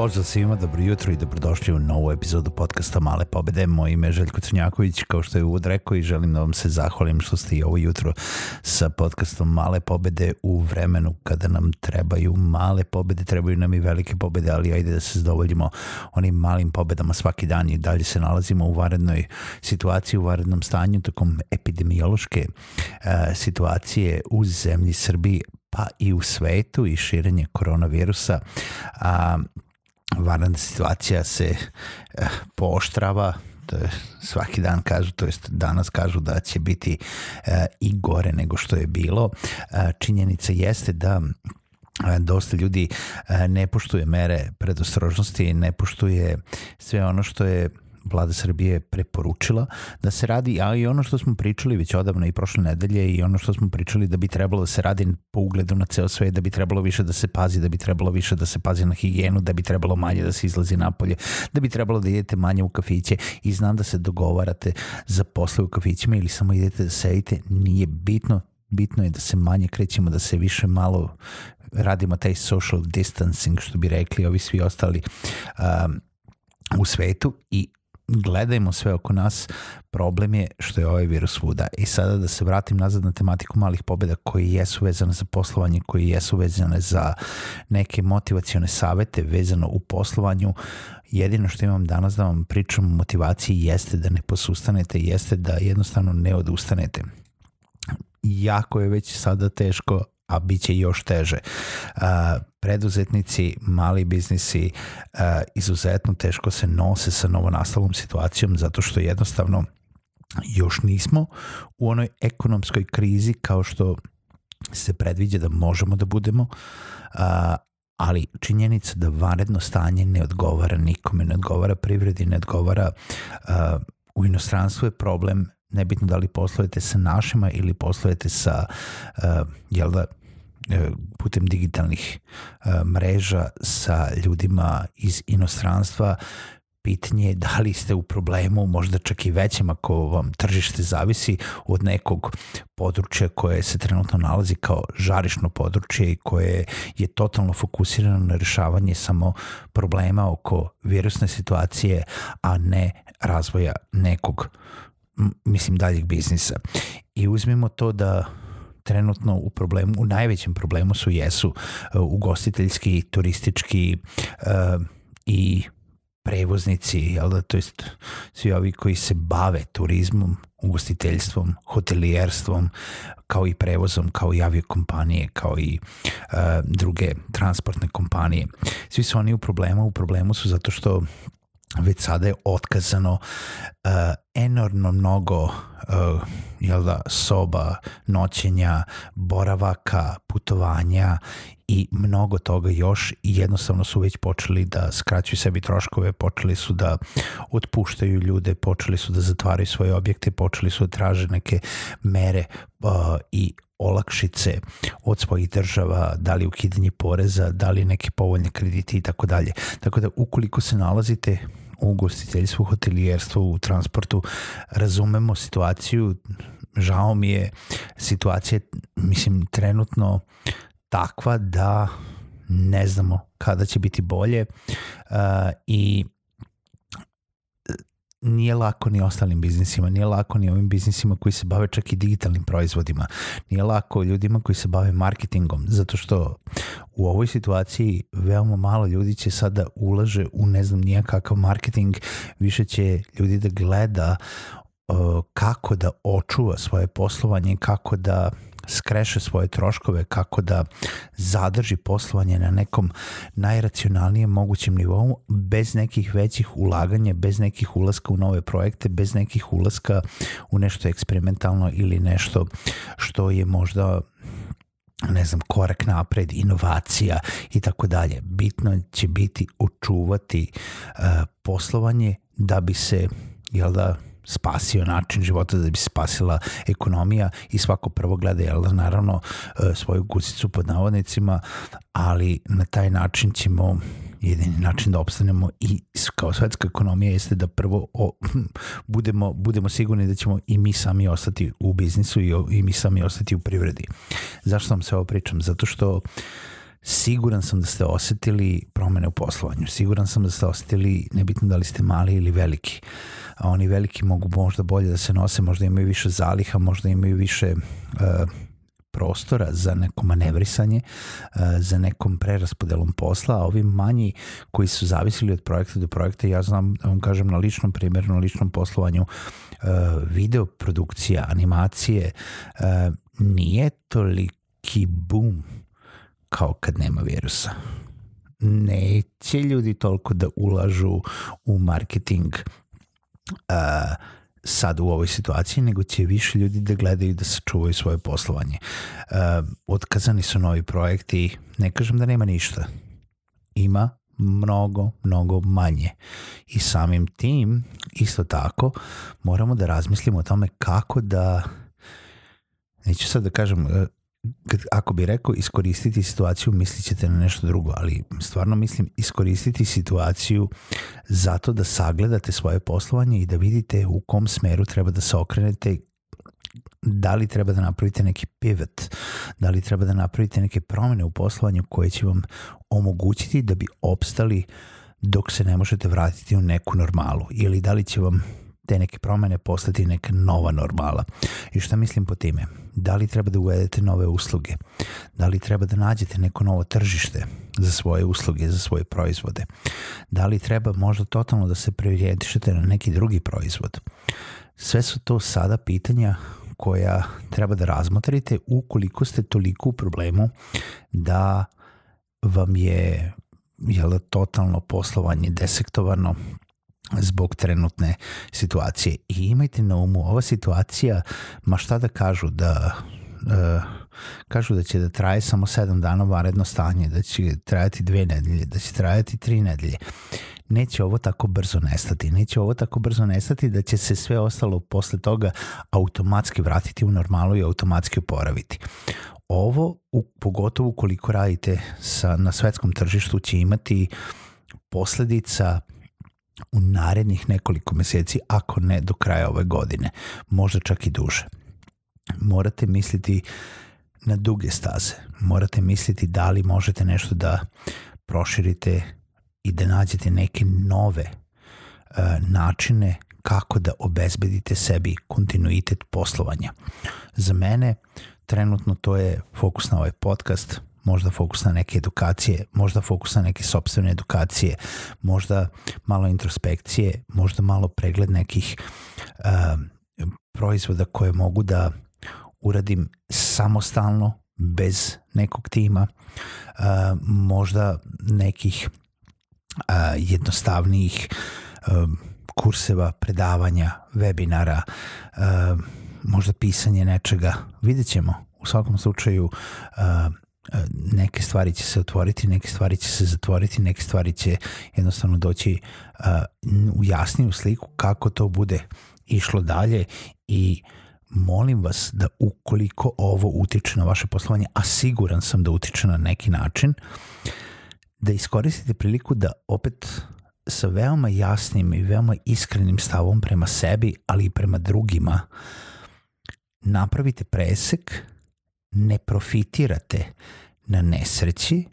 Pozdrav svima, dobro jutro i dobrodošli u novu epizodu podcasta Male pobede. Moje ime je Željko Crnjaković, kao što je uvod rekao i želim da vam se zahvalim što ste i ovo jutro sa podcastom Male pobede u vremenu kada nam trebaju male pobede, trebaju nam i velike pobede, ali ajde da se zadovoljimo onim malim pobedama svaki dan i dalje se nalazimo u varednoj situaciji, u varednom stanju tokom epidemiološke uh, situacije u zemlji Srbiji pa i u svetu i širenje koronavirusa. A, vanredna situacija se eh, pooštrava, to svaki dan kažu, to jest danas kažu da će biti eh, i gore nego što je bilo. Eh, činjenica jeste da dosta ljudi ne poštuje mere predostrožnosti, ne poštuje sve ono što je vlada Srbije preporučila da se radi, a i ono što smo pričali već odavno i prošle nedelje i ono što smo pričali da bi trebalo da se radi po ugledu na ceo svet, da bi trebalo više da se pazi, da bi trebalo više da se pazi na higijenu, da bi trebalo manje da se izlazi napolje, da bi trebalo da idete manje u kafiće i znam da se dogovarate za posle u kafićima ili samo idete da sedite, nije bitno, bitno je da se manje krećemo, da se više malo radimo taj social distancing, što bi rekli ovi svi ostali um, u svetu i gledajmo sve oko nas, problem je što je ovaj virus svuda. I sada da se vratim nazad na tematiku malih pobjeda koji jesu vezane za poslovanje, koji jesu vezane za neke motivacione savete vezano u poslovanju, jedino što imam danas da vam pričam o motivaciji jeste da ne posustanete, jeste da jednostavno ne odustanete. Jako je već sada teško, a bit će još teže. Preduzetnici, mali biznisi izuzetno teško se nose sa novonastalom situacijom zato što jednostavno još nismo u onoj ekonomskoj krizi kao što se predviđa da možemo da budemo, ali činjenica da vanredno stanje ne odgovara nikome, ne odgovara privredi, ne odgovara u inostranstvu je problem nebitno da li poslujete sa našima ili poslujete sa uh, jel da, putem digitalnih e, mreža sa ljudima iz inostranstva pitanje je da li ste u problemu, možda čak i većem ako vam tržište zavisi od nekog područja koje se trenutno nalazi kao žarišno područje i koje je totalno fokusirano na rešavanje samo problema oko virusne situacije, a ne razvoja nekog mislim daljeg biznisa. I uzmimo to da trenutno u problemu, u najvećem problemu su jesu uh, ugostiteljski, turistički uh, i prevoznici, jel da, to jest svi ovi koji se bave turizmom, ugostiteljstvom, hotelijerstvom, kao i prevozom, kao i aviokompanije, kao i uh, druge transportne kompanije. Svi su oni u problemu, u problemu su zato što već sada je otkazano uh, enormno mnogo uh, jel da, soba, noćenja, boravaka, putovanja i mnogo toga još i jednostavno su već počeli da skraćuju sebi troškove, počeli su da otpuštaju ljude, počeli su da zatvaraju svoje objekte, počeli su da traže neke mere uh, i olakšice od svojih država, da li ukidanje poreza, da li neke povoljne kredite i tako dalje. Tako da ukoliko se nalazite u ugostiteljstvu, hotelijerstvu, u transportu, razumemo situaciju, žao mi je situacija, mislim, trenutno takva da ne znamo kada će biti bolje uh, i nije lako ni ostalim biznisima, nije lako ni ovim biznisima koji se bave čak i digitalnim proizvodima, nije lako ljudima koji se bave marketingom, zato što u ovoj situaciji veoma malo ljudi će sada ulaže u ne znam nijakakav marketing, više će ljudi da gleda kako da očuva svoje poslovanje, kako da skreše svoje troškove, kako da zadrži poslovanje na nekom najracionalnijem mogućem nivou bez nekih većih ulaganja, bez nekih ulaska u nove projekte, bez nekih ulaska u nešto eksperimentalno ili nešto što je možda ne znam, korak napred, inovacija i tako dalje. Bitno će biti očuvati uh, poslovanje da bi se, jel da, spasio način života, da bi se spasila ekonomija i svako prvo gleda, jel naravno, e, svoju gusicu pod navodnicima, ali na taj način ćemo jedini način da opstanemo i kao svetska ekonomija jeste da prvo o, budemo, budemo sigurni da ćemo i mi sami ostati u biznisu i, i mi sami ostati u privredi. Zašto vam se ovo pričam? Zato što siguran sam da ste osetili promene u poslovanju. Siguran sam da ste osetili, nebitno da li ste mali ili veliki. A oni veliki mogu možda bolje da se nose, možda imaju više zaliha, možda imaju više uh, prostora za neko manevrisanje, uh, za nekom preraspodelom posla, a ovi manji koji su zavisili od projekta do projekta, ja znam, da vam kažem na ličnom primjeru, na ličnom poslovanju, uh, video produkcija, animacije, nije toliki boom kao kad nema virusa. Neće ljudi toliko da ulažu u marketing uh, sad u ovoj situaciji, nego će više ljudi da gledaju da sačuvaju svoje poslovanje. Uh, otkazani su novi projekti, ne kažem da nema ništa. Ima mnogo, mnogo manje. I samim tim, isto tako, moramo da razmislimo o tome kako da neću sad da kažem kad, ako bi rekao iskoristiti situaciju, mislit ćete na nešto drugo, ali stvarno mislim iskoristiti situaciju zato da sagledate svoje poslovanje i da vidite u kom smeru treba da se okrenete da li treba da napravite neki pivot, da li treba da napravite neke promene u poslovanju koje će vam omogućiti da bi opstali dok se ne možete vratiti u neku normalu ili da li će vam te neke promene postati neka nova normala. I šta mislim po time? Da li treba da uvedete nove usluge? Da li treba da nađete neko novo tržište za svoje usluge, za svoje proizvode? Da li treba možda totalno da se priorijetišete na neki drugi proizvod? Sve su to sada pitanja koja treba da razmotrite ukoliko ste toliko u problemu da vam je jel, totalno poslovanje desektovano zbog trenutne situacije. I imajte na umu, ova situacija, ma šta da kažu, da uh, kažu da će da traje samo 7 dana varedno stanje, da će trajati dve nedelje, da će trajati tri nedelje. Neće ovo tako brzo nestati, neće ovo tako brzo nestati da će se sve ostalo posle toga automatski vratiti u normalu i automatski oporaviti. Ovo, u, pogotovo ukoliko radite sa, na svetskom tržištu, će imati posledica u narednih nekoliko meseci, ako ne do kraja ove godine, možda čak i duže. Morate misliti na duge staze, morate misliti da li možete nešto da proširite i da nađete neke nove uh, načine kako da obezbedite sebi kontinuitet poslovanja. Za mene trenutno to je fokus na ovaj podcast, možda fokus na neke edukacije, možda fokus na neke sobstvene edukacije, možda malo introspekcije, možda malo pregled nekih uh, proizvoda koje mogu da uradim samostalno, bez nekog tima, uh, možda nekih uh, jednostavnijih uh, kurseva, predavanja, webinara, uh, možda pisanje nečega, vidjet ćemo. U svakom slučaju uh, neke stvari će se otvoriti, neke stvari će se zatvoriti, neke stvari će jednostavno doći uh, u jasniju sliku kako to bude išlo dalje i molim vas da ukoliko ovo utiče na vaše poslovanje, a siguran sam da utiče na neki način, da iskoristite priliku da opet sa veoma jasnim i veoma iskrenim stavom prema sebi, ali i prema drugima, napravite presek ne profitirate na nesreći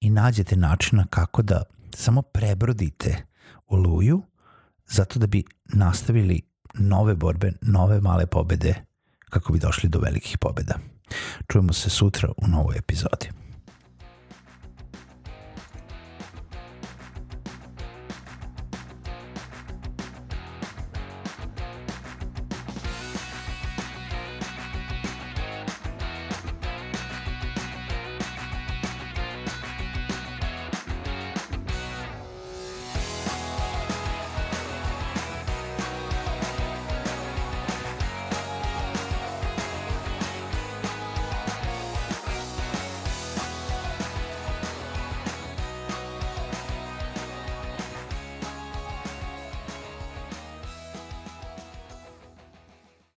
i nađete načina kako da samo prebrodite oluju zato da bi nastavili nove borbe, nove male pobede kako bi došli do velikih pobeda. Čujemo se sutra u novoj epizodi.